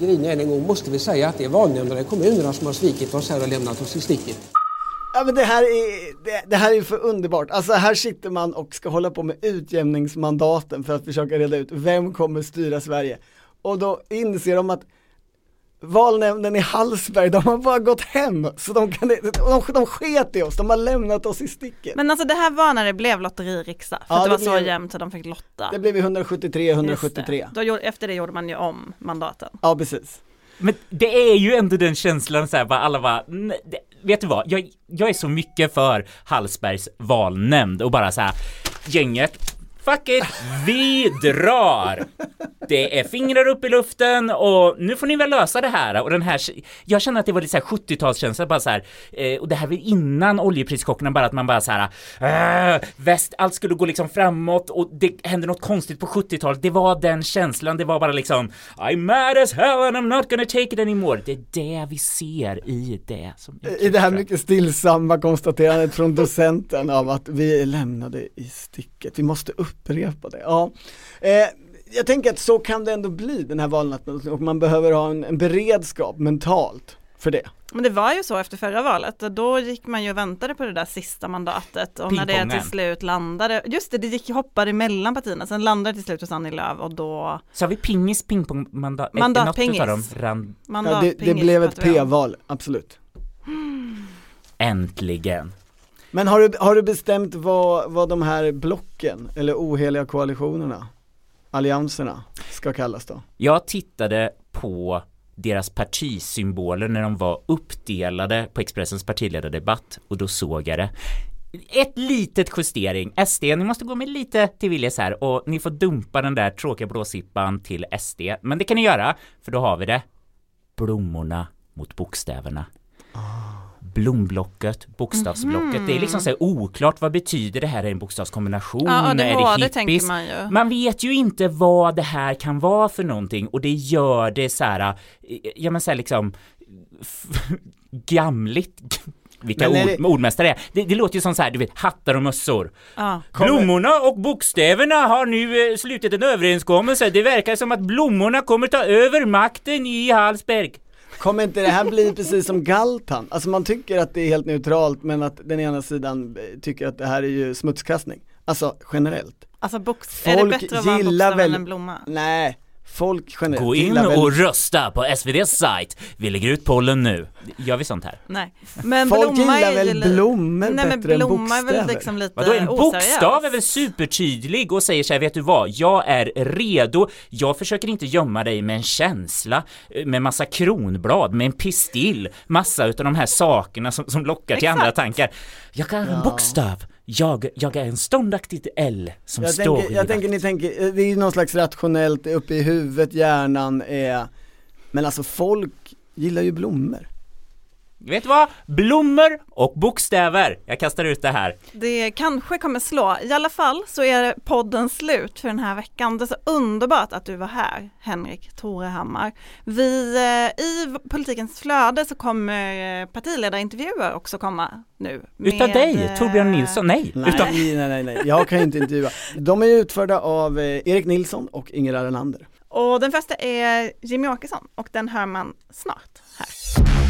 Speaker 9: grina än en gång måste vi säga att det är valnämnderna i kommunerna som har svikit oss här och lämnat oss i sticket.
Speaker 1: Ja men det här är, det, det här är för underbart. Alltså här sitter man och ska hålla på med utjämningsmandaten för att försöka reda ut vem kommer styra Sverige. Och då inser de att valnämnden i Hallsberg, de har bara gått hem. Så de, kan, de, de, de sket i oss, de har lämnat oss i sticket.
Speaker 2: Men alltså det här var när det blev lotteririksdag, för
Speaker 1: Ja,
Speaker 2: att det
Speaker 1: det
Speaker 2: var så
Speaker 1: blev-
Speaker 2: jämnt så de fick lotta.
Speaker 1: Det blev ju 173, 173.
Speaker 2: Just det. Då, efter det gjorde man ju om mandaten.
Speaker 1: Ja precis.
Speaker 3: Men det är ju ändå den känslan så här, bara alla bara, "Nej, det, vet du vad, jag, jag är så mycket för Hallsbergs valnämnd och bara så här, gänget, fuck it, vi drar! Det är fingrar upp i luften och nu får ni väl lösa det här. Och den här, jag känner att det var lite så här 70-talskänsla bara så här, eh, och det här var innan oljeprischockerna bara att man bara så här, äh, väst, allt skulle gå liksom framåt och det hände något konstigt på 70-talet, det var den känslan, det var bara liksom I'm mad as hell and I'm not gonna take it anymore. Det är det vi ser i det som
Speaker 1: I det här mycket stillsamma konstaterandet från docenten av att vi lämnade i sticket, vi måste upprepa det. Ja. Eh, jag tänker att så kan det ändå bli den här valnatten och man behöver ha en, en beredskap mentalt för det.
Speaker 2: Men det var ju så efter förra valet, då gick man ju och väntade på det där sista mandatet och när det till slut landade, just det, det gick hoppade emellan partierna, sen landade det till slut hos Annie Lööf och då
Speaker 3: Så har vi pingis, pingpong, mandat,
Speaker 2: Mandatpingis.
Speaker 3: Något utav dem rann
Speaker 1: Ja,
Speaker 2: mandatpingis
Speaker 1: det, det blev ett p-val, absolut.
Speaker 3: äntligen.
Speaker 1: Men har du, har du bestämt vad, vad de här blocken, eller oheliga koalitionerna, allianserna, ska kallas då?
Speaker 3: Jag tittade på deras partisymboler när de var uppdelade på Expressens partiledardebatt och då såg jag det. Ett litet justering, SD, ni måste gå med lite till viljes här och ni får dumpa den där tråkiga blåsippan till SD, men det kan ni göra, för då har vi det. Blommorna mot bokstäverna. Blomblocket, bokstavsblocket, det är liksom så här oklart vad betyder det här är en bokstavskombination,
Speaker 2: Ja, det
Speaker 3: är det hippies?
Speaker 2: man ju.
Speaker 3: Man vet ju inte vad det här kan vara för någonting och det gör det så här, eh, ja men så här liksom *laughs* gamligt *laughs* vilka ord,
Speaker 1: det-
Speaker 3: ordmästare det är. Det, det låter ju som så här, du vet, hattar och mössor.
Speaker 2: Ja.
Speaker 3: Blommorna och bokstäverna har nu eh, slutit en överenskommelse. Det verkar som att blommorna kommer ta över makten i Hallsberg.
Speaker 1: Kommer inte det här bli precis som Galtan? Alltså man tycker att det är helt neutralt men att den ena sidan eh, tycker att det här är ju smutskastning. Alltså generellt.
Speaker 2: Alltså box, är det
Speaker 1: Folk
Speaker 2: bättre att vara en
Speaker 1: gillar
Speaker 2: bokstav
Speaker 1: väl-
Speaker 2: än en blomma?
Speaker 1: Nej, folk generellt
Speaker 3: Gå in
Speaker 1: gillar väl
Speaker 3: och rösta på SVDs sajt. Vi lägger ut pollen nu. Gör vi sånt här?
Speaker 2: Nej, men
Speaker 1: Folk
Speaker 2: blomma
Speaker 1: gillar väl
Speaker 2: li-
Speaker 1: blommor
Speaker 2: Nej men
Speaker 1: bättre än
Speaker 2: blomma är väl
Speaker 1: bokstäver?
Speaker 2: liksom lite
Speaker 3: Vadå, en
Speaker 2: oseriös.
Speaker 3: bokstav är väl supertydlig och säger så här, vet du vad, jag är redo, jag försöker inte gömma dig med en känsla, eh, med massa kronblad, med en pistill, massa utav de här sakerna som, som lockar till andra
Speaker 2: Exakt.
Speaker 3: tankar. Jag är en bokstav, jag, jag är en ståndaktigt L som
Speaker 1: Jag
Speaker 3: står
Speaker 1: tänker, jag tänker ni tänker, eh, det är ju någon slags rationellt uppe i huvudet, hjärnan är Men alltså folk gillar ju blommor
Speaker 3: vet du vad? Blommor och bokstäver. Jag kastar ut det här.
Speaker 2: Det kanske kommer slå. I alla fall så är podden slut för den här veckan. Det är så underbart att du var här, Henrik Torehammar. Vi, eh, I politikens flöde så kommer eh, partiledarintervjuer också komma nu.
Speaker 3: Utav
Speaker 2: med,
Speaker 3: dig,
Speaker 2: eh,
Speaker 3: Torbjörn Nilsson? Nej.
Speaker 1: Nej,
Speaker 3: Utav...
Speaker 1: nej, nej, nej, jag kan inte intervjua. De är utförda av Erik Nilsson och Ingela Renander.
Speaker 2: Och den första är Jimmy Åkesson och den hör man snart här.